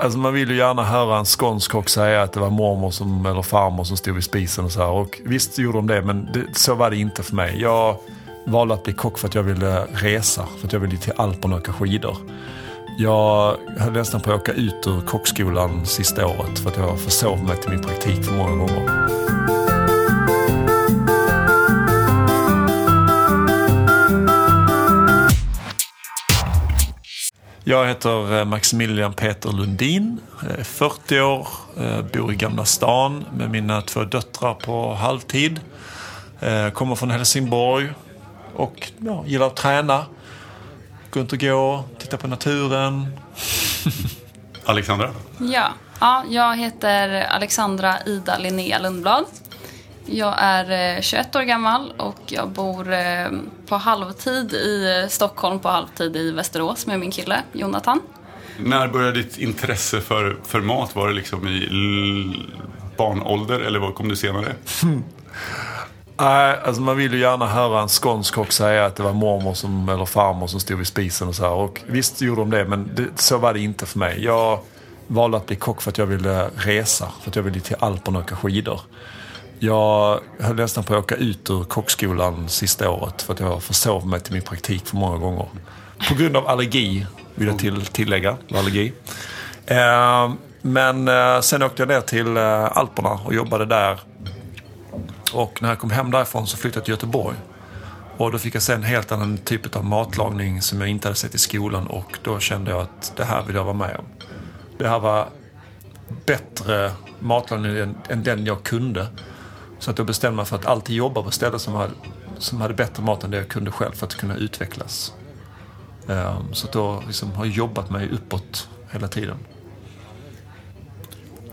Alltså man vill ju gärna höra en skånsk kock säga att det var mormor som, eller farmor som stod vid spisen och så här. Och visst gjorde de det, men det, så var det inte för mig. Jag valde att bli kock för att jag ville resa, för att jag ville till Alperna och åka skidor. Jag höll nästan på att åka ut ur kockskolan sista året för att jag försov mig till min praktik för många gånger. Jag heter eh, Maximilian Peter Lundin, är 40 år, eh, bor i Gamla stan med mina två döttrar på halvtid. Eh, kommer från Helsingborg och ja, gillar att träna. Gå runt och gå, titta på naturen. Alexandra? Ja. ja, jag heter Alexandra Ida Linnea Lundblad. Jag är 21 år gammal och jag bor på halvtid i Stockholm, på halvtid i Västerås med min kille Jonathan. När började ditt intresse för, för mat? Var det liksom i barnålder eller vad kom du senare? Nej, alltså man vill ju gärna höra en skånsk kock säga att det var mormor som, eller farmor som stod vid spisen och så här. Och visst gjorde de det, men det, så var det inte för mig. Jag valde att bli kock för att jag ville resa, för att jag ville till Alperna och åka skidor. Jag höll nästan på att åka ut ur kockskolan sista året för att jag försov mig till min praktik för många gånger. På grund av allergi, vill jag till, tillägga. Allergi. Eh, men eh, sen åkte jag ner till eh, Alperna och jobbade där. Och när jag kom hem därifrån så flyttade jag till Göteborg. Och då fick jag se en helt annan typ av matlagning som jag inte hade sett i skolan och då kände jag att det här vill jag vara med om. Det här var bättre matlagning än, än den jag kunde. Så att jag bestämde mig för att alltid jobba på ställen som hade, som hade bättre mat än det jag kunde själv för att kunna utvecklas. Um, så att då liksom har jag jobbat mig uppåt hela tiden.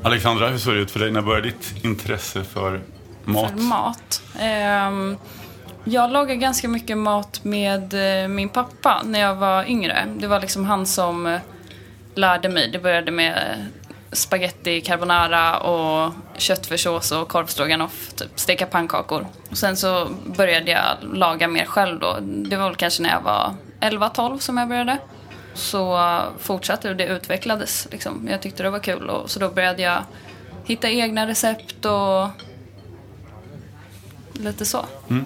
Alexandra, hur såg det ut för dig? När började ditt intresse för mat? För mat? Um, jag lagade ganska mycket mat med uh, min pappa när jag var yngre. Det var liksom han som uh, lärde mig. Det började med spaghetti carbonara och köttfärssås och korvstroganoff. Typ steka pannkakor. Och sen så började jag laga mer själv då. Det var väl kanske när jag var 11-12 som jag började. Så fortsatte det och det utvecklades liksom. Jag tyckte det var kul och så då började jag hitta egna recept och lite så. Mm.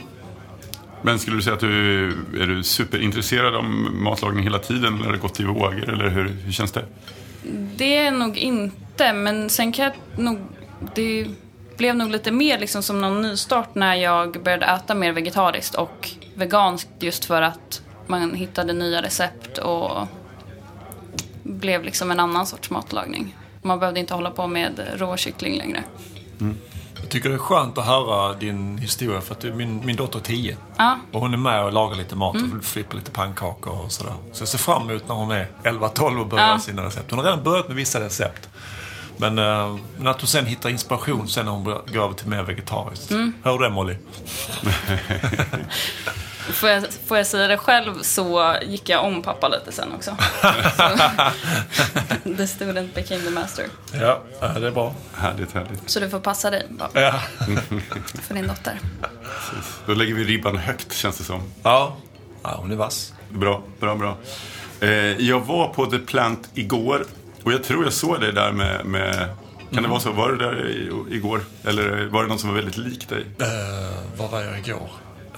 Men skulle du säga att du är du superintresserad av matlagning hela tiden eller har det gått i vågor eller hur, hur känns det? Det är nog inte, men sen kan jag nog... Det blev nog lite mer liksom som någon nystart när jag började äta mer vegetariskt och veganskt just för att man hittade nya recept och blev liksom en annan sorts matlagning. Man behövde inte hålla på med råkyckling längre. Mm. Jag tycker det är skönt att höra din historia för att min, min dotter är 10. Ja. Och hon är med och lagar lite mat mm. och flippar lite pannkakor och sådär. Så jag ser fram emot när hon är 11-12 och börjar ja. sina recept. Hon har redan börjat med vissa recept. Men, äh, men att hon sen hittar inspiration sen när hon går över till mer vegetariskt. Mm. Hör du det Molly? Får jag, får jag säga det själv så gick jag om pappa lite sen också. the student became the master. Ja, det är bra. Härligt, härligt. Så du får passa dig bara. Ja. För din dotter. Precis. Då lägger vi ribban högt känns det som. Ja, ja hon är vass. Bra, bra, bra. Eh, jag var på The Plant igår och jag tror jag såg dig där med, med kan det mm. vara så? Var du där igår? Eller var det någon som var väldigt lik dig? Uh, var var jag igår?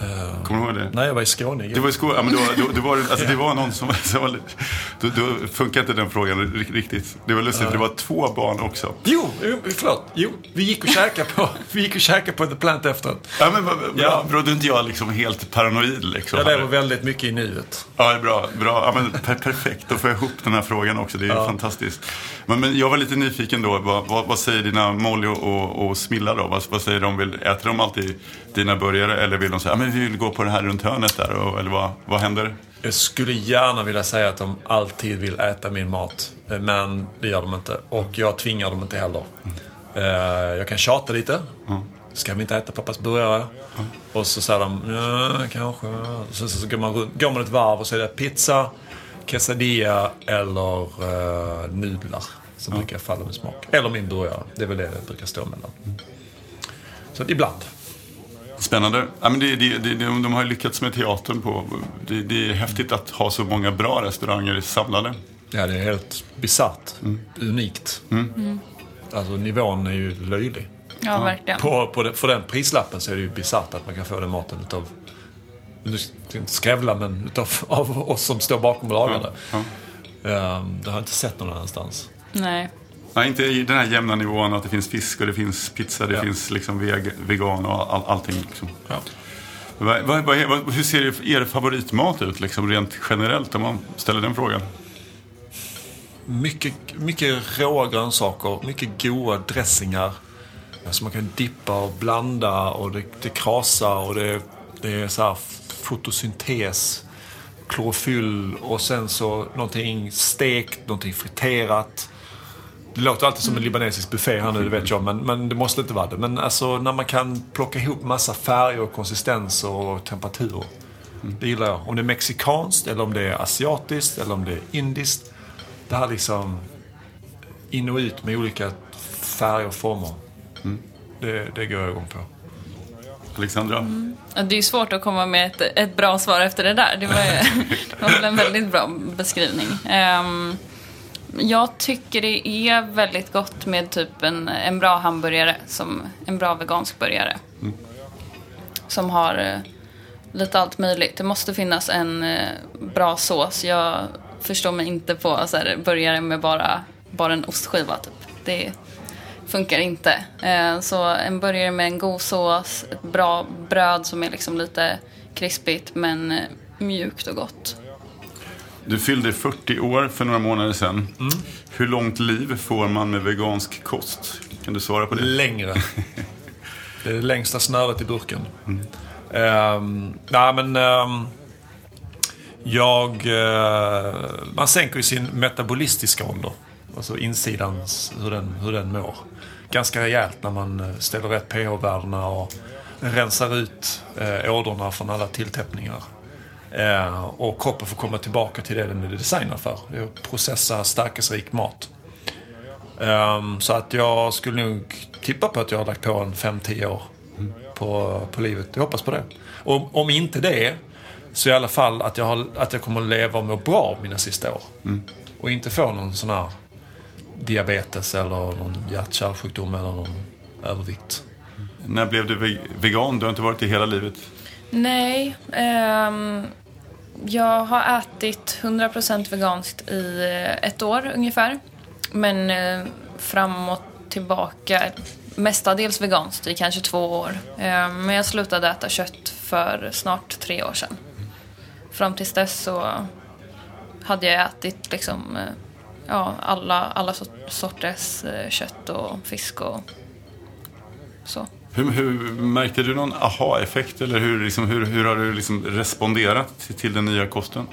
Uh, Kommer du ihåg det? Nej, jag var i Skåne. Du var i Skåne? Ja, men då, då, då var, alltså, det var någon som... som då, då funkar inte den frågan riktigt. Det var lustigt, uh. det var två barn också. Jo, förlåt. Jo, vi gick och käkade på, vi gick och käkade på The Plant efteråt. Ja, men bra, ja. bra, då är inte jag liksom helt paranoid. Liksom, jag lever väldigt mycket i nuet. Ja, det är bra. bra. Ja, men, per perfekt, då får jag ihop den här frågan också. Det är ja. fantastiskt. Men, men jag var lite nyfiken då. Vad, vad, vad säger dina Molly och, och Smilla då? Vad, vad säger de? Vill, äter de alltid dina burgare eller vill de säga men vi vill gå på det här runt hörnet där? Och, eller vad, vad händer? Jag skulle gärna vilja säga att de alltid vill äta min mat. Men det gör de inte. Och jag tvingar dem inte heller. Mm. Jag kan tjata lite. Mm. Ska vi inte äta pappas burgare? Mm. Och så säger de, ja, kanske. Så, så, så går, man, går man ett varv och så är det pizza, quesadilla eller uh, nudlar. Som brukar falla med smak. Eller min burgare. Det är väl det det brukar stå mellan. Mm. Så ibland. Spännande. Ja, men det, det, det, de, har lyckats med teatern på. Det, det, är häftigt att ha så många bra restauranger samlade. Ja, det är helt bisarrt. Unikt. Alltså nivån är ju löjlig. Ja, verkligen. På, på det, för den prislappen så är det ju bisarrt att man kan få den maten utav, nu ska jag inte skrävla, men utav av oss som står bakom och lagar det. Ja. Ehm, det har jag inte sett någon annanstans. Nej. Nej, inte i den här jämna nivån att det finns fisk och det finns pizza, det Ja. finns liksom veg, vegan och all, allting. Liksom. Ja. Vad, vad, vad, vad, hur ser er favoritmat ut liksom, rent generellt om man ställer den frågan? Mycket, mycket råa grönsaker, mycket goda dressingar. Som man kan dippa och blanda och det, det krasar och det, det är så här fotosyntes, klorofyll och sen så någonting stekt, någonting friterat. Det låter alltid som en libanesisk buffé här nu, det vet jag, men, men det måste inte vara det. Men alltså när man kan plocka ihop massa färger och konsistenser och temperaturer. Det gillar jag. Om det är mexikanskt, eller om det är asiatiskt, eller om det är indiskt. Det här liksom in och ut med olika färger och former. Det, det går jag igång på. Alexandra? Ja, Det är ju svårt att komma med ett, ett bra svar efter det där. Det var, ju, det var väl en väldigt bra beskrivning. Ehm, jag tycker det är väldigt gott med typ en, en bra hamburgare, som en bra vegansk burgare. Som har eh, lite allt möjligt. Det måste finnas en eh, bra sås. Jag förstår mig inte på så här, burgare med bara, bara en ostskiva. Typ. Det funkar inte. Eh, så en burgare med en god sås, ett bra bröd som är liksom lite krispigt men mjukt och gott. Du fyllde 40 år för några månader sedan. Hur långt liv får man med vegansk kost? Kan du svara på det? Längre. Det är det längsta snöret i burken. Ehm, nej, men... ehm, jag... eh, man sänker ju sin metabolistiska ålder. Alltså insidans, hur den, hur den mår. Ganska rejält när man eh, ställer rätt pH-värdena och rensar ut eh, ådrorna från alla tilltäppningar. Eh, och kroppen får komma tillbaka till det den är designad för. Att processa stärkelserik mat. Ehm, så att jag skulle nog tippa på att jag har lagt på en 5-10 år på, på livet. Jag hoppas på det. Och om inte det, så i alla fall att jag, har, att jag kommer att leva och må bra mina sista år. Och inte få någon sån här diabetes eller någon hjärt-kärlsjukdom eller någon övervikt. När blev du ve- vegan? Du har inte varit det hela livet. Nej, ehm, jag har ätit 100% veganskt i eh, ett år ungefär. Men eh, fram och tillbaka, mestadels veganskt i kanske två år. Ehm, men jag slutade äta kött för snart tre år sedan. Fram tills dess så hade jag ätit liksom, eh, ja, alla, alla sorters eh, kött och fisk och så. Hur, hur, märkte du någon aha-effekt eller hur, liksom, hur, hur har du liksom responderat till, till den nya kosten?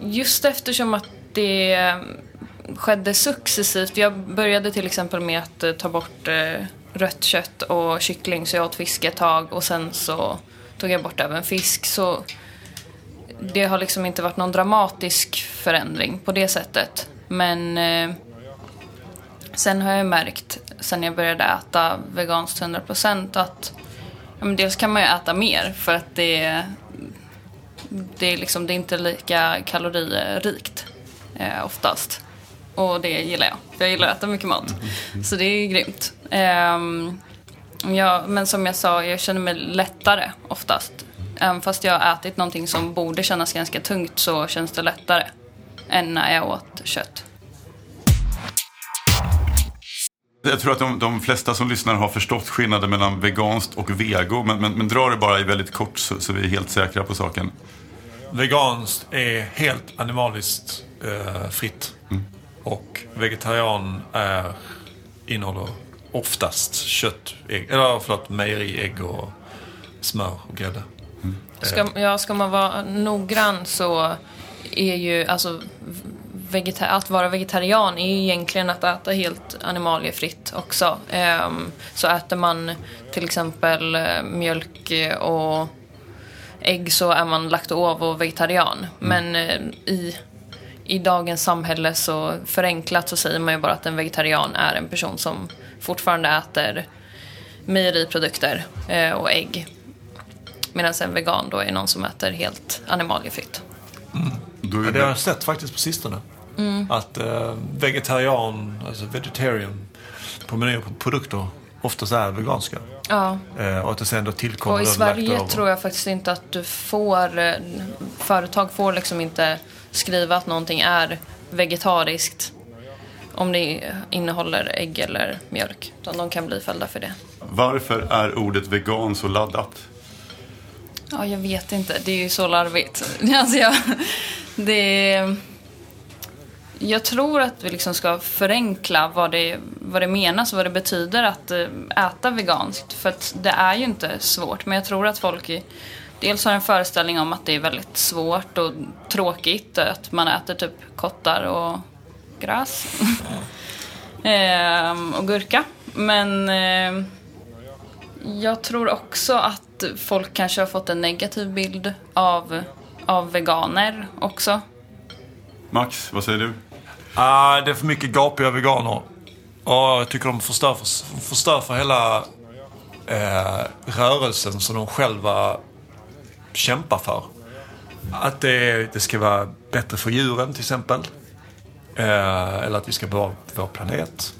Just eftersom att det eh, skedde successivt. Jag började till exempel med att eh, ta bort eh, rött kött och kyckling så jag åt fisk ett tag och sen så tog jag bort även fisk. Så det har liksom inte varit någon dramatisk förändring på det sättet. Men eh, sen har jag märkt, sen jag började äta veganskt 100% att ja, men dels kan man ju äta mer för att det det är, liksom, det är inte lika kaloririkt eh, oftast. Och det gillar jag. För jag gillar att äta mycket mat. Så det är grymt. Eh, ja, men som jag sa, jag känner mig lättare oftast. Även fast jag har ätit någonting som borde kännas ganska tungt så känns det lättare än när jag åt kött. Jag tror att de, de flesta som lyssnar har förstått skillnaden mellan veganskt och vego. Men, men, men dra det bara i väldigt kort så, så vi är helt säkra på saken. Veganskt är helt animaliskt eh, fritt. Och vegetarian är, innehåller oftast kött, ägg, eller förlåt, mejeriägg och smör och grädde. Ska, ja, ska man vara noggrann så är ju alltså vegeta- att vara vegetarian är ju egentligen att äta helt animaliefritt också. Ehm, så äter man till exempel eh, mjölk och ägg så är man lakto-ovo-vegetarian. Men eh, i, i dagens samhälle så förenklat så säger man ju bara att en vegetarian är en person som fortfarande äter mejeriprodukter eh, och ägg. Medan en vegan då är någon som äter helt animaliefritt. Ja, är det har det, jag sett faktiskt på sistone. Att eh, vegetarian, alltså vegetarian, på menyer på produkter oftast är veganska. Ja. Eh, och att det sen då tillkommer Och i Sverige tror jag faktiskt inte att du får... eh, Företag får liksom inte skriva att någonting är vegetariskt om det innehåller ägg eller mjölk. Utan de kan bli fällda för det. Varför är ordet vegan så laddat? Ja, jag vet inte. Det är ju så larvigt. Alltså jag, det är, jag tror att vi liksom ska förenkla vad det, vad det menas och vad det betyder att eh, äta veganskt. För att det är ju inte svårt. Men jag tror att folk i- dels har en föreställning om att det är väldigt svårt och tråkigt. Att man äter typ kottar och gräs. Ehm, och gurka. Men ehm, jag tror också att folk kanske har fått en negativ bild av, av veganer också. Max, vad säger du? Ah, det är för mycket gapiga veganer. Och jag tycker de förstör för, förstör för hela eh, rörelsen som de själva kämpar för. Att det, det ska vara bättre för djuren till exempel. Eh, eller att vi ska bevara vår planet.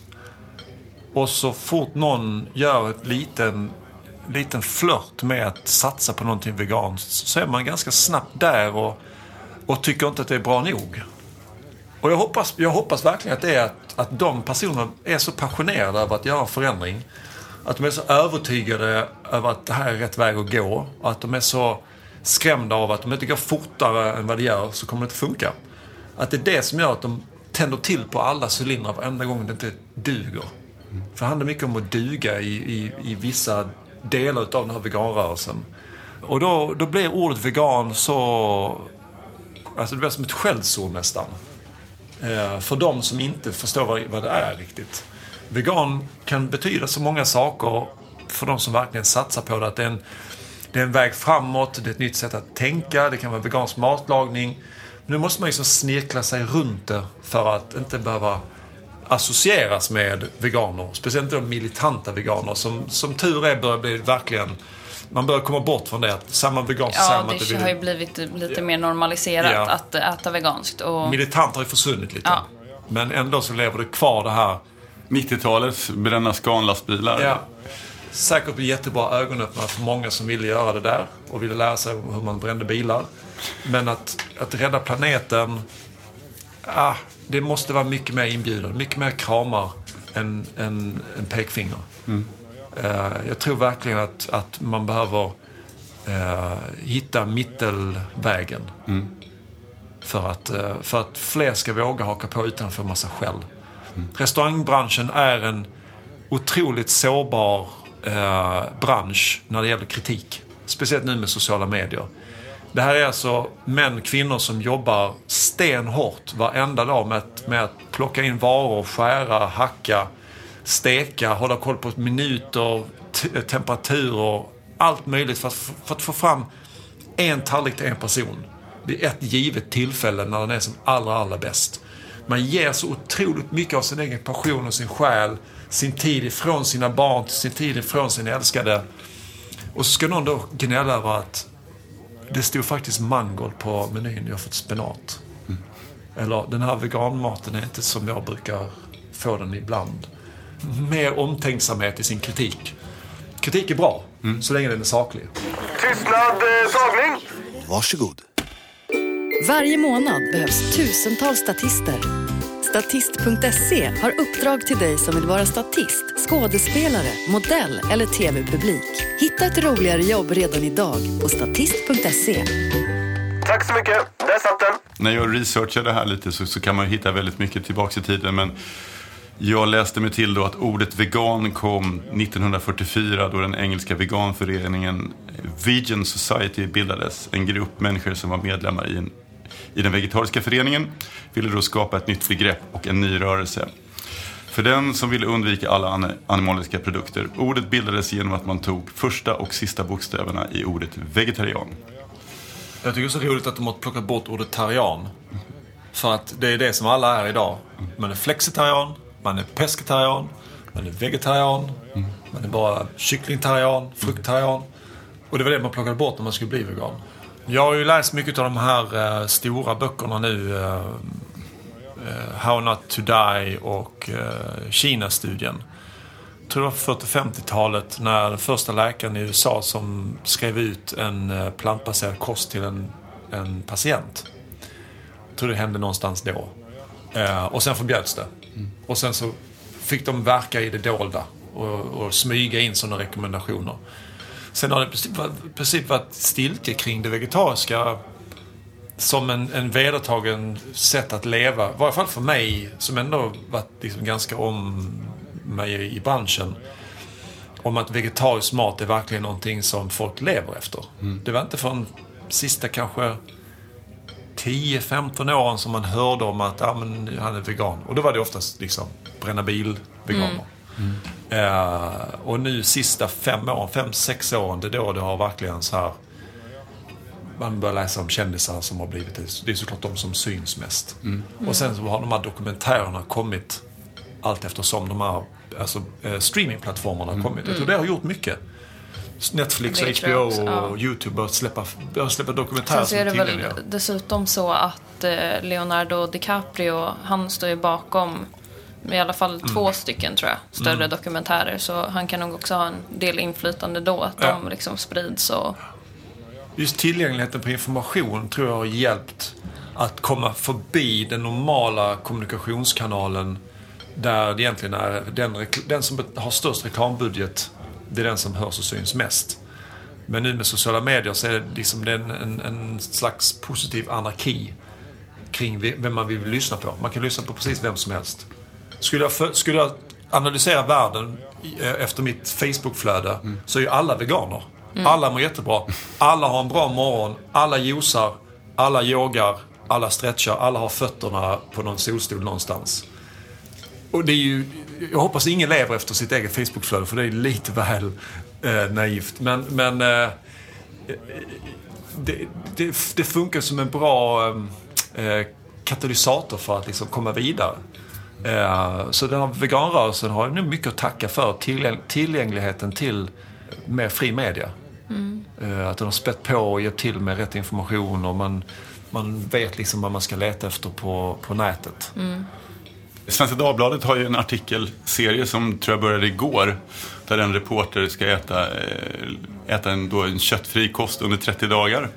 Och så fort någon gör ett liten, liten flört med att satsa på någonting veganskt så är man ganska snabbt där och, och tycker inte att det är bra nog. Och jag hoppas, jag hoppas verkligen att det är att, att de personerna är så passionerade över att göra en förändring. Att de är så övertygade över att det här är rätt väg att gå. Och att de är så skrämda av att om det inte går fortare än vad det gör så kommer det inte funka. Att det är det som gör att de tänder till på alla cylindrar varenda gång det inte duger. För det handlar mycket om att duga i, i, i vissa delar av den här veganrörelsen. Och då, då blir ordet vegan så... Alltså det blir som ett skällsord nästan. Eh, för de som inte förstår vad, det är riktigt. Vegan kan betyda så många saker för de som verkligen satsar på det. Att det är en, det är en väg framåt, det är ett nytt sätt att tänka, det kan vara vegansk matlagning. Nu måste man ju så snirkla sig runt det för att inte behöva associeras med veganer. Speciellt inte de militanta veganer som, som tur är börjar bli verkligen... Man börjar komma bort från det. Att samma vegan så säger Ja, att det har ju blivit lite mer normaliserat Ja. att äta veganskt. Och, Militant har ju försvunnit lite. Ja. Men ändå så lever det kvar det här 90-talets bränna scanlastbilar. Ja. Säkert bli jättebra ögonöppnare för många som ville göra det där och ville lära sig hur man brände bilar. Men att, att rädda planeten, ah, det måste vara mycket mer inbjudande. Mycket mer kramar än, än, än pekfinger. Eh, jag tror verkligen att, att man behöver eh, hitta mittelvägen. För, att, eh, för att fler ska våga haka på utanför massa skäll. Restaurangbranschen är en otroligt sårbar eh, bransch när det gäller kritik. Speciellt nu med sociala medier. Det här är alltså män, kvinnor som jobbar stenhårt varenda dag med att, med att plocka in varor, skära, hacka, steka, hålla koll på minuter, temperaturer, allt möjligt för att, för att få fram en tallrik till en person vid ett givet tillfälle när den är som allra, allra bäst. Man ger så otroligt mycket av sin egen passion och sin själ, sin tid ifrån sina barn, sin tid ifrån sin älskade. Och så ska någon då gnälla över att det stod faktiskt mangold på menyn, jag har fått spenat. Eller den här veganmaten är inte som jag brukar få den ibland. Mer omtänksamhet i sin kritik. Kritik är bra, så länge den är saklig. Tystnad, eh, tagning! Varsågod. Varje månad behövs tusentals statister. Statist.se har uppdrag till dig som vill vara statist, skådespelare, modell eller tv-publik. Hitta ett roligare jobb redan idag på statist.se. Tack så mycket. Där satt den. När jag researchade det här lite så, så kan man hitta väldigt mycket tillbaka i tiden. Men jag läste mig till då att ordet vegan kom 1944 då den engelska veganföreningen Vegan Society bildades. En grupp människor som var medlemmar i, en, i den vegetariska föreningen ville då skapa ett nytt begrepp och en ny rörelse. För den som ville undvika alla animaliska produkter. Ordet bildades genom att man tog första och sista bokstäverna i ordet vegetarian. Jag tycker det är så roligt att de har plockat bort ordet tarian. För att det är det som alla är idag. Man är flexitarian, man är pescetarian, man är vegetarian, man är bara kycklingtarian, frukttarian. Och det var det man plockade bort när man skulle bli vegan. Jag har ju läst mycket av de här eh, stora böckerna nu. eh, eh How Not To Die och eh, Kina-studien. Jag tror det var på 40-50-talet när den första läkaren i USA som skrev ut en eh, plantbaserad kost till en, en patient. Jag tror det hände någonstans då. Eh, och sen förbjöds det. Och sen så fick de verka i det dolda och, och smyga in sådana rekommendationer. Sen har det i princip varit- stiltje kring det vegetariska som en, en vedertagen sätt att leva. I varje fall för mig som ändå varit liksom ganska om mig i, branschen. Om att vegetarisk mat är verkligen någonting som folk lever efter. Det var inte förrän sista kanske 10-15 åren som man hörde om att ah, men, han är vegan. Och då var det oftast liksom bränna bil-veganer. Eh, och nu sista fem åren, fem, sex åren, det är då det har verkligen så här man börjar läsa om kändisar som har blivit det. Det är såklart de som syns mest. Och sen så har de här dokumentärerna kommit allt eftersom de här alltså, eh, streamingplattformarna har kommit. Jag tror det har gjort mycket. Netflix och Det HBO också, ja. och YouTube börjar släppa, börjar släppa dokumentärer så är det som väl dessutom så att eh, Leonardo DiCaprio, han står ju bakom i alla fall Mm. två stycken tror jag, större dokumentärer. Så han kan nog också ha en del inflytande då, att Ja. de liksom sprids och... Just tillgängligheten på information tror jag har hjälpt att komma förbi den normala kommunikationskanalen där det egentligen är den, den som har störst reklambudget, det är den som hörs och syns mest. Men nu med sociala medier så är det liksom det en, en, en slags positiv anarki kring ve- vem man vill lyssna på. Man kan lyssna på precis vem som helst. Skulle jag, för, skulle jag analysera världen eh, efter mitt Facebook-flöde så är ju alla veganer. Alla mår jättebra. Alla har en bra morgon. Alla juicar. Alla yogar. Alla stretchar. Alla har fötterna på någon solstol någonstans. Och det är ju, jag hoppas ingen lever efter sitt eget Facebook-flöde för det är lite väl eh, naivt. Men, men eh, det, det, det funkar som en bra eh, katalysator för att liksom komma vidare. Eh, så den här veganrörelsen har nog mycket att tacka för tillgäng- tillgängligheten till mer fri media. Eh, att den har spett på och gett till med rätt information och man, man vet liksom vad man ska leta efter på, på nätet. Svenska Dagbladet har ju en artikelserie som tror jag började igår. Där en reporter ska äta, eh, äta en, då en köttfri kost under 30 dagar.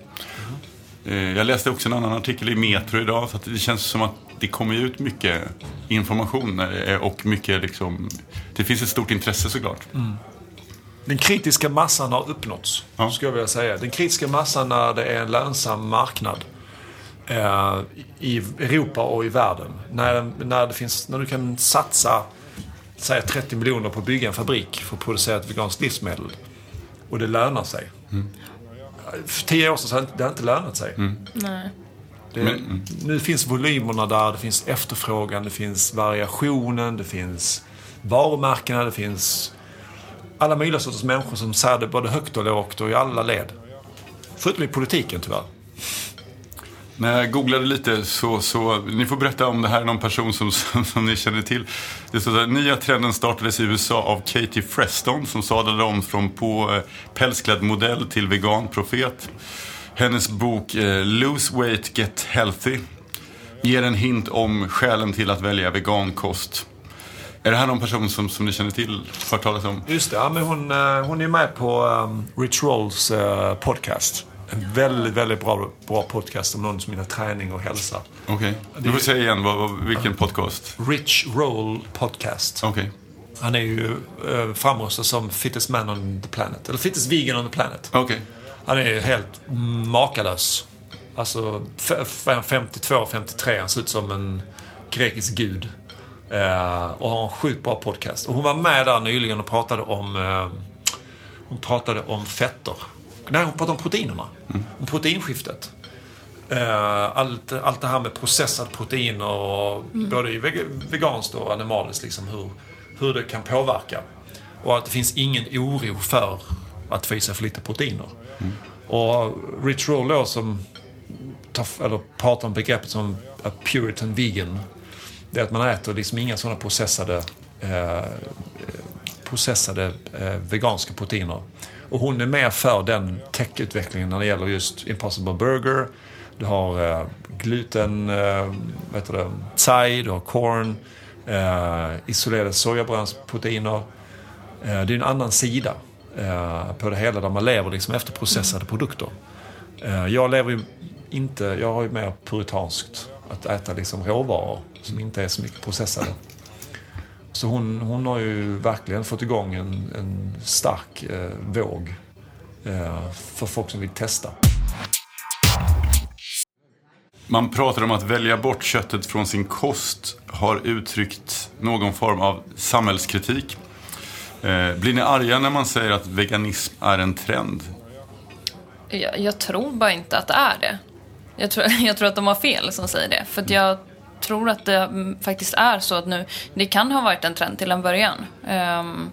Eh, Jag läste också en annan artikel i Metro idag. Så det känns som att det kommer ut mycket information eh, och mycket liksom... Det finns ett stort intresse såklart. Den kritiska massan har uppnåtts, Ja. skulle jag vilja säga. Den kritiska massan när det är en lönsam marknad eh, i Europa och i världen. När, när, det finns, när du kan satsa säg 30 miljoner på att bygga en fabrik för att producera ett veganskt livsmedel. Och det lönar sig. För tio år sedan så har det inte- det har inte lönat sig. Nej. Det, Men- Nu finns volymerna där, det finns efterfrågan, det finns variationen, det finns varumärkena, det finns alla möjliga sorters människor som säger det både högt och lågt och i alla led. Förutom i politiken tyvärr. När jag googlade lite så, så, ni får berätta om det här är någon person som, som, som ni känner till. Det står så nya trenden startades i USA av Katie Freston som sadlade om från på eh, pälsklädd modell till veganprofet. Hennes bok eh, Lose Weight Get Healthy ger en hint om skälen till att välja vegankost. Är det här någon person som, som ni känner till, hört talas om? Just det, ja, men hon, eh, hon är med på um, Rich Rolls uh, podcast. En väldigt, väldigt bra, bra podcast om någon som gillar träning och hälsa. Okej, du får säga igen, vad, vad, vilken podcast? Rich Roll podcast. Okej, Han är ju eh, framröstad som fittest man on the planet. Eller fittest vegan on the planet. okej. Han är ju helt makalös. Alltså f- f- 52, 53. Han ser ut som en grekisk gud. Eh, och har en sjukt bra podcast. Och hon var med där nyligen och pratade om eh, Hon pratade om fetter. Nej, hon pratade om proteinerna. Om proteinskiftet. Eh, allt, allt det här med processade proteiner, och både i veg- veganskt och animaliskt, liksom hur, hur det kan påverka. Och att det finns ingen oro för att få i sig för lite proteiner. Och Rich Roll då som tar, eller pratar om begreppet som a puritan vegan. Det är att man äter liksom inga sådana processade, eh, processade eh, veganska proteiner. Och hon är mer för den techutvecklingen när det gäller just Impossible Burger. Du har eh, gluten, eh, vad heter det, tsai, du har corn, eh, isolerade sojabrödsproteiner. Eh, det är en annan sida eh, på det hela där man lever liksom efter processade produkter. Eh, jag lever ju inte, jag har ju mer puritanskt att äta liksom råvaror som inte är så mycket processade. Så hon, hon har ju verkligen fått igång en, en stark eh, våg eh, för folk som vill testa. Man pratar om att välja bort köttet från sin kost har uttryckt någon form av samhällskritik. Eh, blir ni arga när man säger att veganism är en trend? Jag, jag tror bara inte att det är det. Jag tror, jag tror att de har fel som säger det. För att jag tror att det mm, faktiskt är så att nu, det kan ha varit en trend till en början. Um,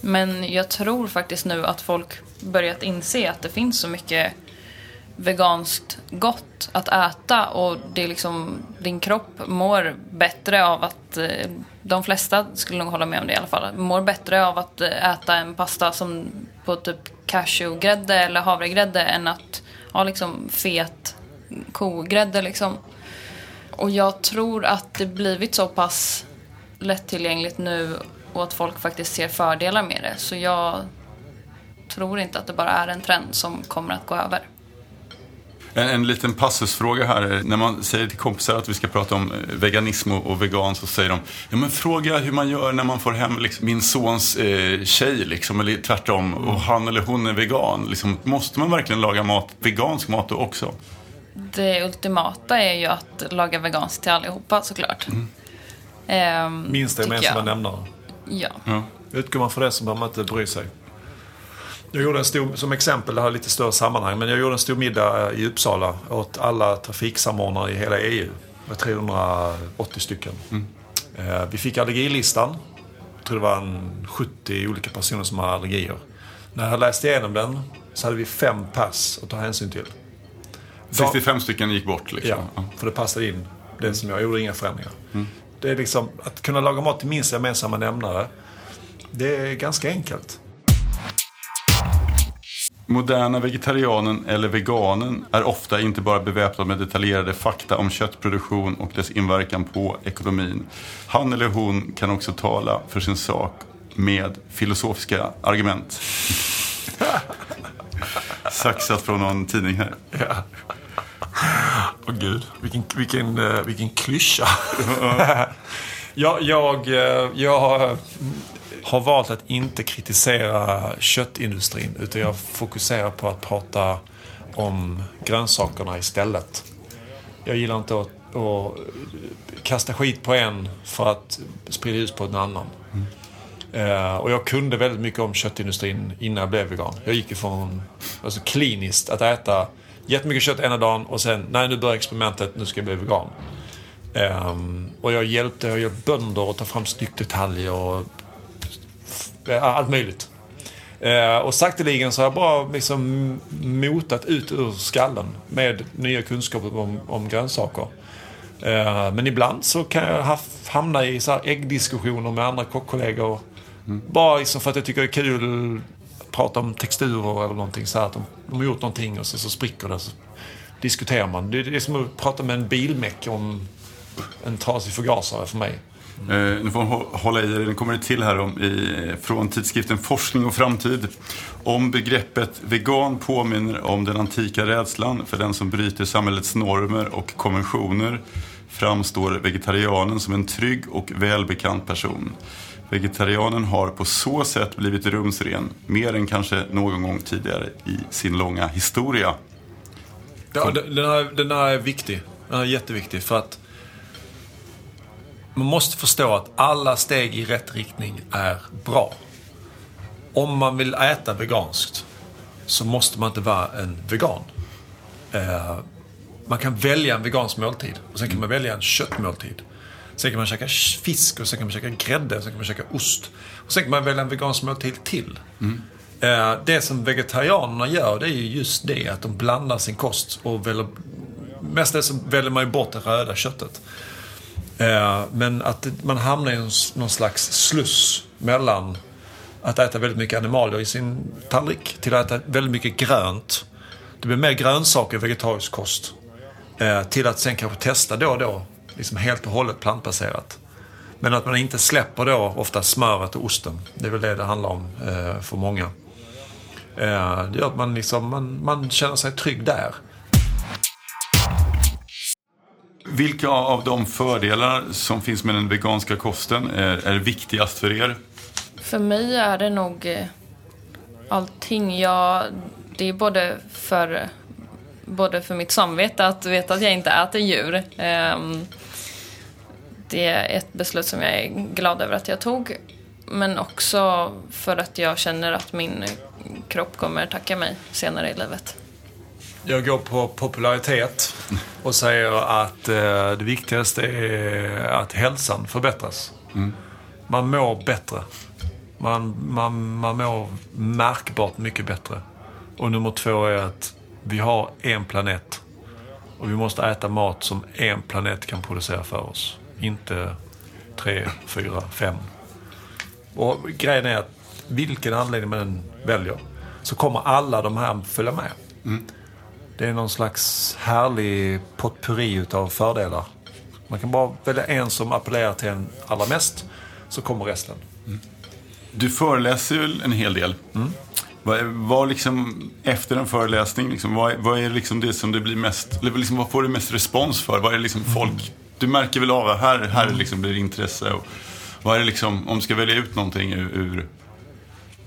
men jag tror faktiskt nu att folk börjat inse att det finns så mycket veganskt gott att äta och det är liksom, din kropp mår bättre av att, eh, de flesta skulle nog hålla med om det i alla fall, mår bättre av att eh, äta en pasta som på typ cashewgrädde eller havregrädde än att ha liksom fet kogrädde liksom. Och jag tror att det blivit så pass lättillgängligt nu och att folk faktiskt ser fördelar med det. Så jag tror inte att det bara är en trend som kommer att gå över. En, en liten passusfråga här. När man säger till kompisar att vi ska prata om eh, veganism och, och vegan så säger de ja, men fråga hur man gör när man får hem liksom, min sons eh, tjej liksom, eller tvärtom och han eller hon är vegan. Liksom, måste man verkligen laga mat, vegansk mat då också? Det ultimata är ju att laga veganskt till allihopa såklart. Mm. Ehm, Minsta gemensamma nämnare. Ja. ja. Utgår man från det så behöver man inte bry sig. Jag gjorde en stor, som exempel, det här är lite större sammanhang, men jag gjorde en stor middag i Uppsala åt alla trafiksamordnare i hela EU. Var 380 stycken. Mm. Eh, vi fick allergilistan. Jag tror det var en 70 olika personer som har allergier. När jag läste igenom den så hade vi fem pass att ta hänsyn till. 65 stycken gick bort liksom? Ja, för det passade in. Det som jag gjorde inga förändringar. Mm. Det är liksom, att kunna laga mat till minsta gemensamma nämnare. Det är ganska enkelt. Moderna vegetarianen eller veganen är ofta inte bara beväpnad med detaljerade fakta om köttproduktion och dess inverkan på ekonomin. Han eller hon kan också tala för sin sak med filosofiska argument. Saxat från någon tidning här. Ja. Åh oh, gud, vilken, vilken, uh, vilken klyscha. jag, jag, eh, jag har valt att inte kritisera köttindustrin utan jag fokuserar på att prata om grönsakerna istället. Jag gillar inte att, att kasta skit på en för att sprida ljus på en annan. Mm. Uh, och jag kunde väldigt mycket om köttindustrin innan jag blev vegan. Jag gick ifrån alltså kliniskt att äta jättemycket kött ena dagen och sen, nej nu börjar experimentet, nu ska jag bli vegan. Um, och jag hjälpte, jag hjälpte bönder att ta fram styckdetaljer och eh, allt möjligt. Uh, och sakteligen så har jag bara liksom motat ut ur skallen med nya kunskaper om, om grönsaker. Uh, men ibland så kan jag hamna i så äggdiskussioner med andra kockkollegor. Mm. Bara liksom för att jag tycker det är kul att prata om texturer eller någonting så här. Att de, de har gjort någonting och så, så spricker det. Så diskuterar man. Det, det är som att prata med en bilmäck om en trasig förgasare för mig. Mm. Eh, nu får man hålla i er, den kommer det till här om, i, från tidskriften Forskning och framtid. Om begreppet vegan påminner om den antika rädslan för den som bryter samhällets normer och konventioner framstår vegetarianen som en trygg och välbekant person. Vegetarianen har på så sätt blivit rumsren, mer än kanske någon gång tidigare i sin långa historia. Ja, den, här, den här är viktig. Den här är jätteviktig för att man måste förstå att alla steg i rätt riktning är bra. Om man vill äta veganskt så måste man inte vara en vegan. Eh, man kan välja en vegansk måltid och sen kan man välja en köttmåltid. Sen kan man käka fisk och sen kan man käka grädde och sen kan man käka ost. Och sen kan man välja en vegansk måltid till. Mm. Det som vegetarianerna gör det är ju just det att de blandar sin kost och väljer, mestadels väljer man ju bort det röda köttet. Eh, men att man hamnar i någon slags sluss mellan att äta väldigt mycket animalier i sin tallrik till att äta väldigt mycket grönt. Det blir mer grönsaker i vegetarisk kost. Eh, till att sen kanske testa då och då, liksom helt och hållet plantbaserat. Men att man inte släpper då ofta smöret och osten. Det är väl det det handlar om eh, för många. Eh, det gör att man, liksom, man, man känner sig trygg där. Vilka av de fördelar som finns med den veganska kosten är, är viktigast för er? För mig är det nog eh, allting. Jag, det är både för, både för mitt samvete att veta att jag inte äter djur. Ehm, det är ett beslut som jag är glad över att jag tog. Men också för att jag känner att min kropp kommer tacka mig senare i livet. Jag går på popularitet och säger att eh, det viktigaste är att hälsan förbättras. Mm. Man mår bättre. Man, man, man mår märkbart mycket bättre. Och nummer två är att vi har en planet. Och vi måste äta mat som en planet kan producera för oss. Inte tre, fyra, fem. Och grejen är att vilken anledning man än väljer så kommer alla de här följa med. Mm. Det är någon slags härlig potpurri utav fördelar. Man kan bara välja en som appellerar till en allra mest, så kommer resten. Mm. Du föreläser ju en hel del. Mm. Vad, vad liksom, efter en föreläsning, liksom, vad, vad, är liksom det som det blir mest, eller liksom, vad får du mest respons för? Vad är liksom mm. folk, du märker väl av att här, här liksom blir intresse. Och, vad är det liksom, om du ska välja ut någonting ur, ur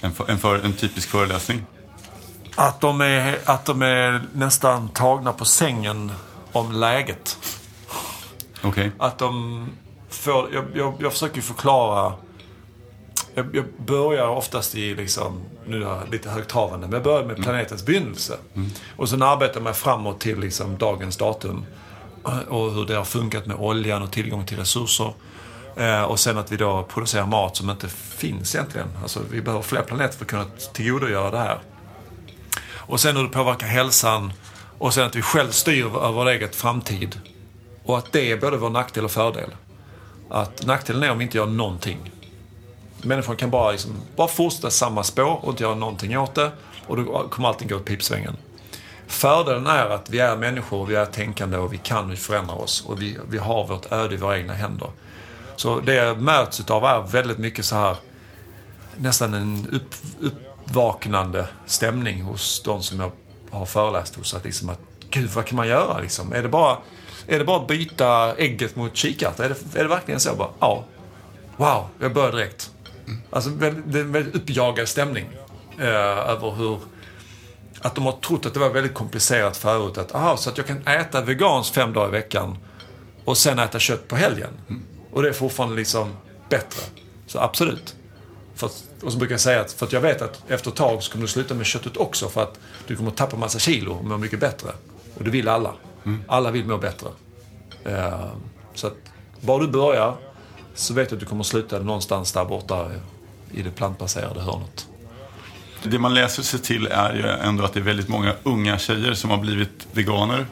en, en, för, en typisk föreläsning? Att de, är, att de är nästan tagna på sängen om läget. Okay. Att de får, jag, jag, jag försöker förklara. Jag, jag, börjar oftast i, liksom, nu är jag lite högtravande, men jag börjar med mm. planetens begynnelse. Mm. Och sen arbetar man framåt till liksom, dagens datum. Eh, och hur det har funkat med oljan och tillgång till resurser. Eh, och sen att vi då producerar mat som inte finns egentligen. Alltså vi behöver fler planeter för att kunna tillgodogöra det här. Och sen hur det påverkar hälsan. Och sen att vi själv styr över vår egen framtid. Och att det är både vår nackdel och fördel. Att nackdelen är om vi inte gör någonting. Människan kan bara, liksom, bara fortsätta samma spår och inte göra någonting åt det. Och då kommer allting gå åt pipsvängen. Fördelen är att vi är människor, vi är tänkande och vi kan förändra oss. Och vi, vi har vårt öde i våra egna händer. Så det jag möts utav är väldigt mycket så här nästan en upp, uppvaknande stämning hos de som jag har föreläst hos. Att liksom att, gud vad kan man göra liksom? Är det bara, är det bara att byta ägget mot kikärta? Är det, är det verkligen så? Bara, ja. Wow, jag börjar direkt. Alltså det är en väldigt uppjagad stämning. Eh, över hur att de har trott att det var väldigt komplicerat förut. Att, aha, så att jag kan äta veganskt fem dagar i veckan och sen äta kött på helgen. Mm. Och det är fortfarande liksom bättre. Så absolut. För och så brukar jag säga att, för att jag vet att efter ett tag så kommer du sluta med köttet också för att du kommer tappa massa kilo och må mycket bättre. Och det vill alla. Mm. Alla vill må bättre. Uh, så att bara du börjar så vet du att du kommer sluta någonstans där borta i det plantbaserade hörnet. Det man läser sig till är ju ändå att det är väldigt många unga tjejer som har blivit veganer.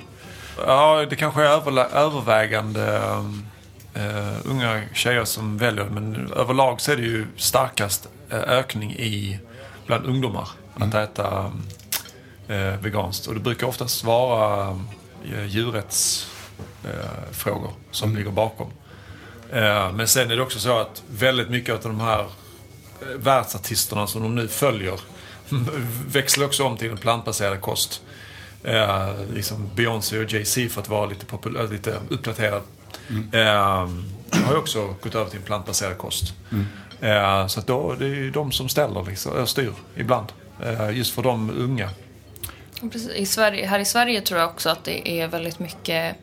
Ja, det kanske är övervägande uh, unga tjejer som väljer. Men överlag så är det ju starkast uh, ökning i bland ungdomar mm. att äta uh, veganskt. Och det brukar oftast vara uh, djurrättsfrågor som mm. ligger bakom. men sen är det också så att väldigt mycket av de här världsartisterna som de nu följer växlar också om till en plantbaserad kost. Eh, liksom Beyoncé och Jay-Z för att vara lite, populär, lite uppdaterad Mm. Eh, har ju också gått över till en plantbaserad kost. Mm. Eh, så att då, det är ju de som ställer, liksom, styr ibland. Eh, just för de unga. Precis. I Sverige, här i Sverige tror jag också att det är väldigt mycket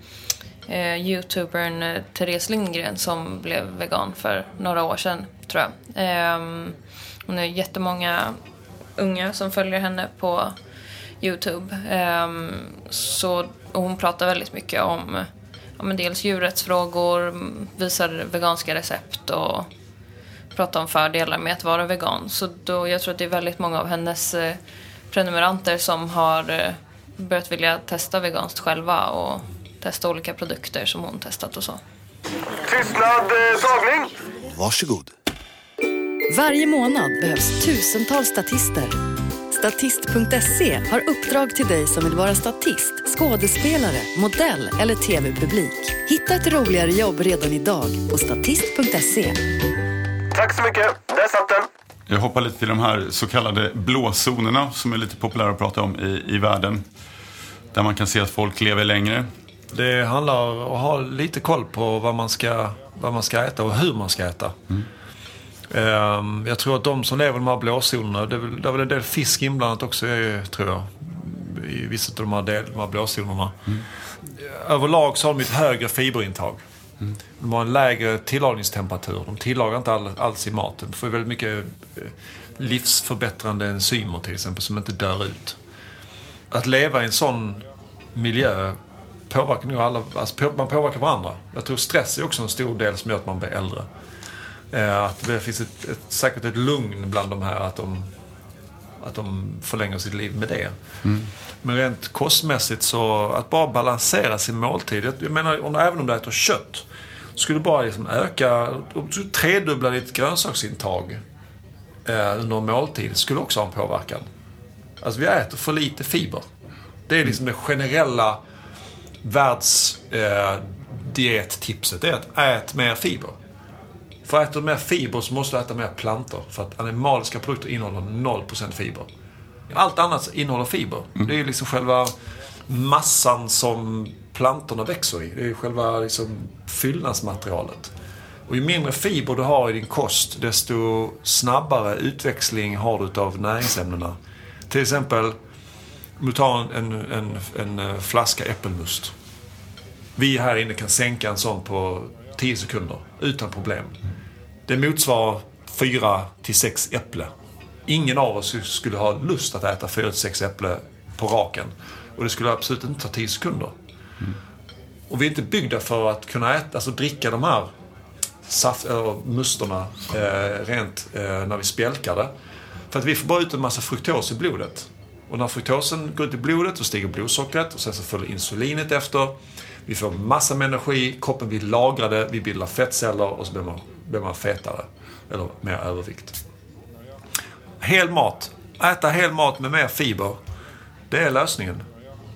eh, youtubern eh, Therese Lindgren som blev vegan för några år sedan, tror jag. Eh, hon är jättemånga unga som följer henne på Youtube. Eh, så, hon pratar väldigt mycket om ja, men dels djurrättsfrågor, visar veganska recept och pratar om fördelar med att vara vegan. Så då, jag tror att det är väldigt många av hennes eh, prenumeranter som har eh, börjat vilja testa veganskt själva och testa olika produkter som hon testat och så. Tystnad, eh, tagning! Varsågod. Varje månad behövs tusentals statister Statist.se har uppdrag till dig som vill vara statist, skådespelare, modell eller tv-publik. Hitta ett roligare jobb redan idag på statist.se. Tack så mycket. Där satt den. Jag hoppar lite till de här så kallade blåzonerna som är lite populära att prata om i, i världen. Där man kan se att folk lever längre. Det handlar om att ha lite koll på vad man ska, vad man ska äta och hur man ska äta. Ehm, Jag tror att de som lever i de här blåzonerna, det är väl, det är väl en del fisk inblandat också tror jag. I vissa av de här, del, de här blåzonerna. Överlag så har de ett högre fiberintag. De har en lägre tillagningstemperatur. De tillagar inte all, alls i maten. De får väldigt mycket eh, livsförbättrande enzymer till exempel som inte dör ut. Att leva i en sån miljö påverkar nog alla, alltså man påverkar varandra. Jag tror stress är också en stor del som gör att man blir äldre. Eh, Att det finns ett, ett, säkert ett lugn bland de här att de, att de förlänger sitt liv med det. Men rent kostmässigt så, att bara balansera sin måltid. Jag- menar, om, även om du äter kött. Skulle du bara liksom öka, om du tredubbla ditt grönsaksintag eh, under en måltid skulle också ha en påverkan. Alltså vi äter för lite fiber. Det är liksom det generella världsdiettipset. Eh, det är att ät mer fiber. För att äta mer fiber så måste du äta mer plantor. För att animaliska produkter innehåller 0% fiber. Allt annat innehåller fiber. Det är liksom själva massan som plantorna växer i. Det är själva liksom fyllnadsmaterialet. Och ju mindre fiber du har i din kost, desto snabbare utväxling har du av näringsämnena. Till exempel, om du tar en, en, en, en eh, flaska äppelmust. Vi här inne kan sänka en sån på 10 sekunder utan problem. Det motsvarar 4 till 6 äpple. Ingen av oss skulle ha lust att äta 4 till 6 äpple på raken. Och det skulle absolut inte ta 10 sekunder. Och vi är inte byggda för att kunna äta, alltså dricka de här saft, eller musterna eh, rent eh, när vi spjälkar det. För att vi får bara ut en massa fruktos i blodet. Och när fruktosen går ut i blodet så stiger blodsockret och sen så följer insulinet efter. Vi får massor med energi, kroppen blir lagrade, vi bildar fettceller och så blir man, blir man fetare. Eller mer övervikt. Hel mat. Äta hel mat med mer fiber. Det är lösningen.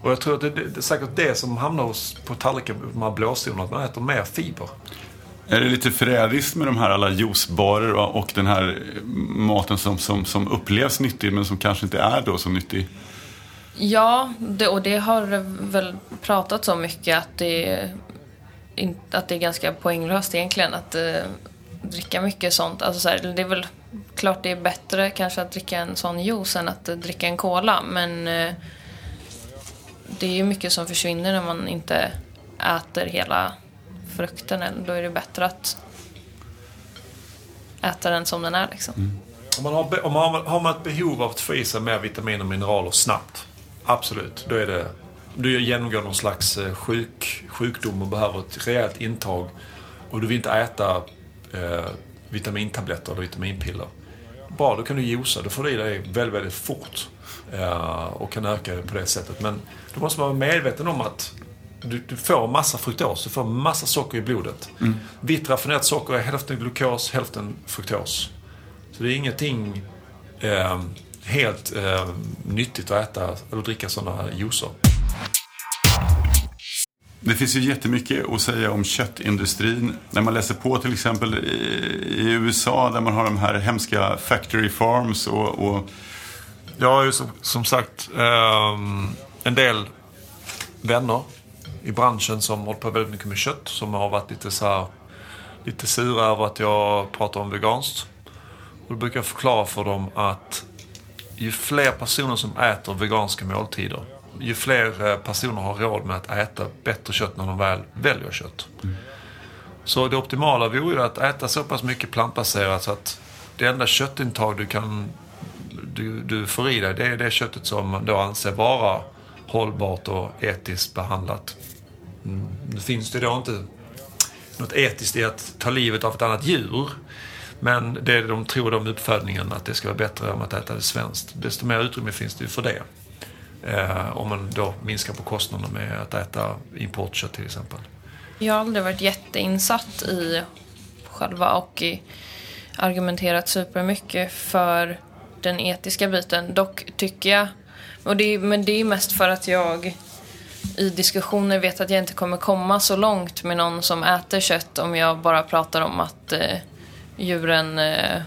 Och jag tror att det, det, det är säkert det som hamnar hos, på tallriken, de här blåzonerna, att man äter mer fiber. Är det lite förrädiskt med de här alla juicebarer och, och den här maten som, som, som upplevs nyttig men som kanske inte är då så nyttig? Ja, det, och det har väl pratats om mycket att det, är in, att det är ganska poänglöst egentligen att eh, dricka mycket sånt. Alltså så här, det är väl klart det är bättre kanske att dricka en sån juice än att eh, dricka en cola. Men eh, det är ju mycket som försvinner när man inte äter hela frukten. Då är det bättre att äta den som den är liksom. Mm. Om man, har, om man har, har man ett behov av att få i sig mer vitaminer och mineraler snabbt. Absolut. Då är det... Du genomgår någon slags eh, sjuk, sjukdom och behöver ett rejält intag. Och du vill inte äta eh, vitamintabletter eller vitaminpiller. Bra, då kan du juica. Då får du i dig väldigt, väldigt fort. Eh, och kan öka det på det sättet. Men då måste man vara medveten om att du, du får massa fruktos. Du får massa socker i blodet. Vitt raffinerat socker är hälften glukos, hälften fruktos. Så det är ingenting eh, helt eh, nyttigt att äta eller dricka sådana juicer. Det finns ju jättemycket att säga om köttindustrin. När man läser på till exempel i, USA där man har de här hemska factory farms och, och Jag har ju som, som sagt ehm, en del vänner i branschen som håller på väldigt mycket med kött. Som har varit lite så här, lite sura över att jag pratar om veganskt. Och då brukar jag förklara för dem att ju fler personer som äter veganska måltider, ju fler eh, personer har råd med att äta bättre kött när de väl väljer kött. Så det optimala vore ju att äta så pass mycket plantbaserat så att det enda köttintag du kan du, du får i dig, det är det köttet som då anser vara hållbart och etiskt behandlat. Mm. Nu finns det då inte något etiskt i att ta livet av ett annat djur. Men det de tror om uppfödningen, att det ska vara bättre om att äta det svenskt. Desto mer utrymme finns det ju för det. Eh, om man då minskar på kostnaderna med att äta importkött till exempel. Jag har aldrig varit jätteinsatt i själva och i argumenterat supermycket för den etiska biten. Dock tycker jag, och det, är- men det är mest för att jag i diskussioner vet att jag inte kommer komma så långt med någon som äter kött om jag bara pratar om att eh, djuren eh,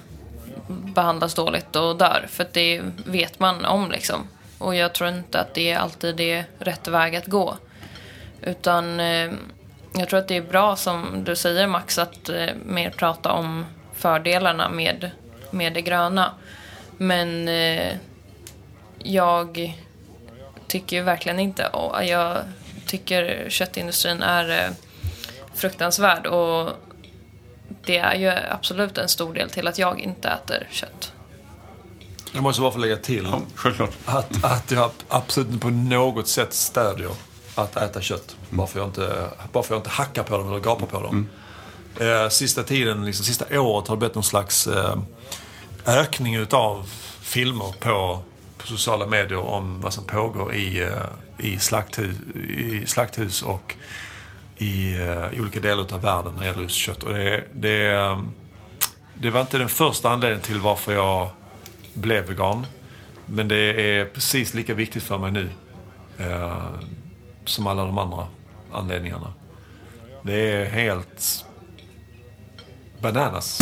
behandlas dåligt och dör. För det vet man om liksom. Och jag tror inte att det alltid är rätt väg att gå. Utan eh, jag tror att det är bra som du säger Max att eh, mer prata om fördelarna med, med det gröna. Men eh, jag tycker ju verkligen inte och Jag tycker köttindustrin är eh, fruktansvärd och det är ju absolut en stor del till att jag inte äter kött. Jag måste bara få lägga till Ja, självklart. att, att jag absolut inte på något sätt stödjer att äta kött. Bara för jag inte, bara för jag inte hackar på dem eller gapar på dem. Eh, sista tiden, liksom, sista året har det blivit någon slags eh, ökning utav filmer på, på sociala medier om vad som pågår i, eh, i, slakthus, i slakthus och i, eh, i olika delar av världen när det gäller just kött. Och det, det, ehm, det var inte den första anledningen till varför jag blev vegan. Men det är precis lika viktigt för mig nu eh, som alla de andra anledningarna. Det är helt bananas.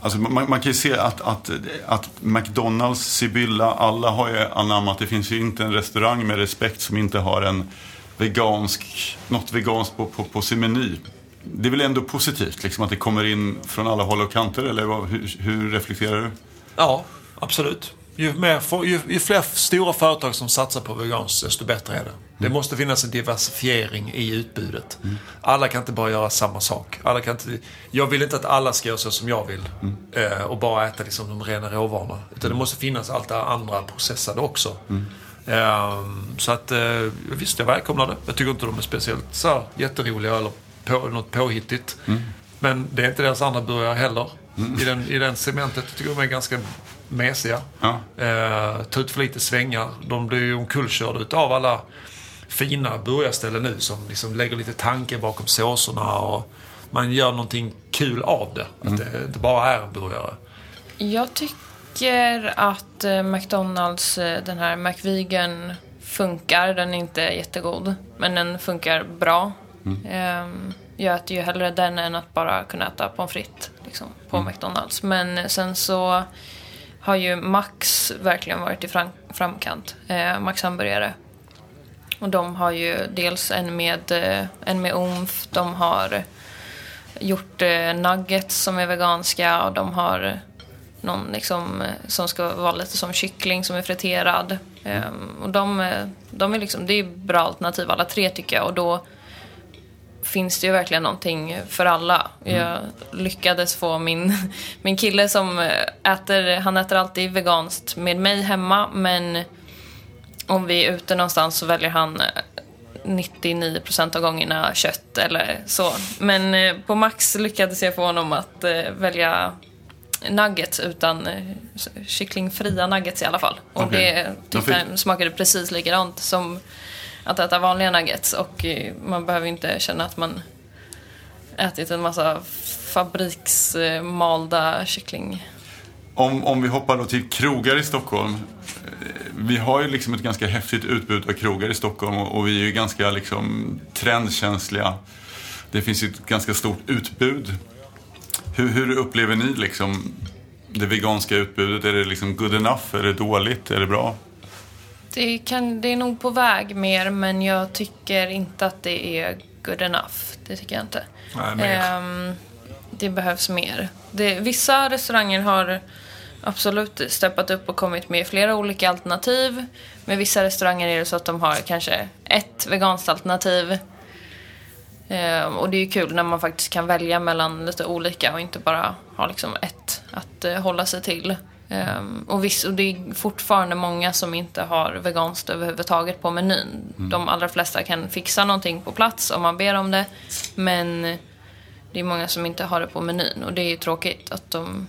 Alltså man, man kan ju se att, att, att McDonalds, Sibylla, alla har ju anammat. Det finns ju inte en restaurang med respekt som inte har en vegansk, något veganskt på, på, på sin meny. Det är väl ändå positivt liksom, att det kommer in från alla håll och kanter, eller vad, hur, hur reflekterar du? Ja, absolut. Ju, mer, ju, ju fler stora företag som satsar på veganskt, desto bättre är det. Det måste finnas en diversifiering i utbudet. Alla kan inte bara göra samma sak. Alla kan inte, jag vill inte att alla ska göra så som jag vill eh, och bara äta liksom de rena råvarorna. Utan det måste finnas allt det andra processade också. Ehm, så att, eh, visst, jag välkomnar det. Jag tycker inte de är speciellt så här, jätteroliga eller på, något påhittigt. Men det är inte deras andra burgare heller. I, den, I den segmentet jag tycker de är ganska mesiga. Ja. Eh, tar ut för lite svängar. De blir ju omkullkörda utav alla fina burgarställen nu som liksom lägger lite tanke bakom såserna och man gör någonting kul av det. Att det inte bara är en burgare. Jag tycker att eh, McDonalds, eh, den här McVegan, funkar. Den är inte jättegod, men den funkar bra. Ehm, jag äter ju hellre den än att bara kunna äta pommes frites liksom, på McDonalds. Men sen så har ju Max verkligen varit i fram, framkant. Eh, Max hamburgare. Och de har ju dels en med, eh, en med omf, de har gjort eh, nuggets som är veganska och de har någon liksom, eh, som ska vara lite som kyckling som är friterad. Ehm, och de, eh, de är liksom, det är bra alternativ alla tre tycker jag och då finns det ju verkligen någonting för alla. Jag lyckades få min, min kille som eh, äter, han äter alltid veganskt med mig hemma men om vi är ute någonstans så väljer han eh, 99% av gångerna kött eller så. Men på Max lyckades jag få honom att välja nuggets utan eh, kycklingfria nuggets i alla fall. Och Okej. det De tyckte fick- han smakade precis likadant som att äta vanliga nuggets. Och eh, man behöver inte känna att man ätit en massa fabriksmalda kyckling. Om, om vi hoppar då till krogar i Stockholm. Eh, Vi har ju liksom ett ganska häftigt utbud av krogar i Stockholm och, och vi är ju ganska liksom trendkänsliga. Det finns ju ett ganska stort utbud. Hur, hur upplever ni liksom det veganska utbudet? Är det liksom good enough? Är det dåligt? Är det bra? Det, kan, det är nog på väg mer, men jag tycker inte att det är good enough. Det tycker jag inte. Nej. Ehm, det behövs mer. Det, vissa restauranger har absolut steppat upp och kommit med flera olika alternativ. Med vissa restauranger är det så att de har kanske ett veganskt alternativ. Ehm, och det är ju kul när man faktiskt kan välja mellan lite olika och inte bara ha liksom ett att eh, hålla sig till. Ehm, och, viss, och det är fortfarande många som inte har veganskt överhuvudtaget på menyn. De allra flesta kan fixa någonting på plats om man ber om det. Men det är många som inte har det på menyn och det är ju tråkigt att de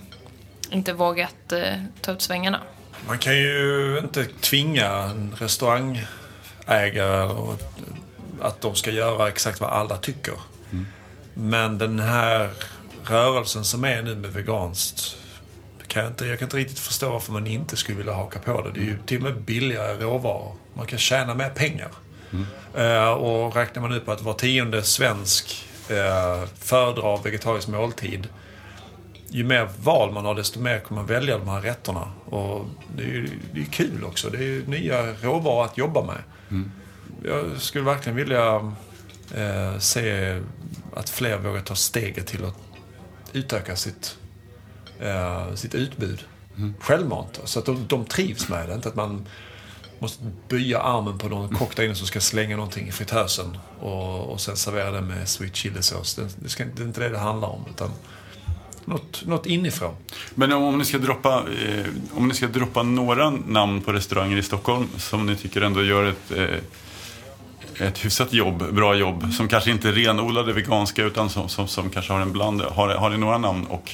inte vågat eh, ta ut svängarna. Man kan ju inte tvinga en restaurangägare och- att de ska göra exakt vad alla tycker. Men den här rörelsen som är nu med veganskt kan jag, inte, jag kan inte riktigt förstå varför man inte skulle vilja haka på det. Det är ju till och med billigare råvaror. Man kan tjäna mer pengar. Eh, och räknar man ut på att var tionde svensk uh, föredrar vegetarisk måltid. Ju mer val man har desto mer kommer man välja de här rätterna. Och det är ju det är kul också. Det är ju nya råvaror att jobba med. Mm. Jag skulle verkligen vilja eh, se att fler vågar ta steget till att utöka sitt, eh, sitt utbud. Självmant. Så att de, de trivs med det. Inte att man måste böja armen på någon kock där inne som ska slänga någonting i fritösen och, och sen servera det med sweet chili-sås. Det, det, ska, det är inte det det handlar om. Utan något, något inifrån. Men om, om, ni ska droppa, eh, om ni ska droppa några namn på restauranger i Stockholm som ni tycker ändå gör ett, eh, ett hyfsat jobb, bra jobb, som kanske inte är renodlade veganska utan som, som, som kanske har en bland. Har, har ni några namn och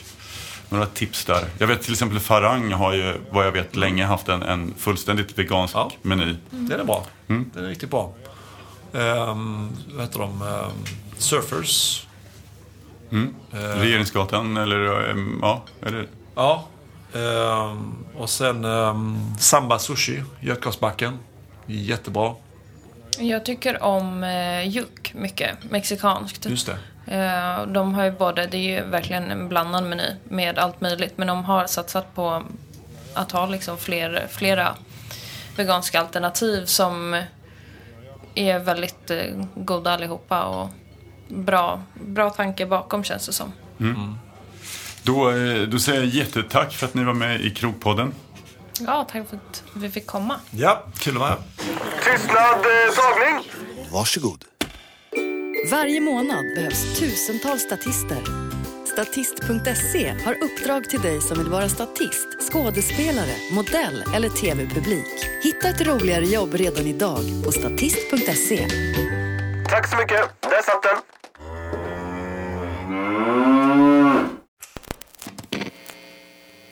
några tips där? Jag vet till exempel Farang har ju, vad jag vet, länge haft en, en fullständigt vegansk Ja. meny. Den är bra. Den är riktigt bra. Um, vad heter de? Ehm, surfers. Regeringsgatan eller, eh, ja, eller Ja. Ehm, och sen um, Samba Sushi, Götgasbacken. Jättebra. Jag tycker om eh, juk mycket, mexikanskt. Just det. Eh, de har ju både, det är ju verkligen en blandad meny med allt möjligt. Men de har satsat på att ha liksom fler, flera veganska alternativ som är väldigt eh, goda allihopa. Och bra, bra tanke bakom känns det som. Då, eh, då säger jag jättetack för att ni var med i Krogpodden. Ja, tack för att vi fick komma. Ja, kul att vara här. Tystnad, eh, tagning. Varsågod. Varje månad behövs tusentals statister. Statist.se har uppdrag till dig som vill vara statist, skådespelare, modell eller tv-publik. Hitta ett roligare jobb redan idag på statist.se. Tack så mycket. Där satt den.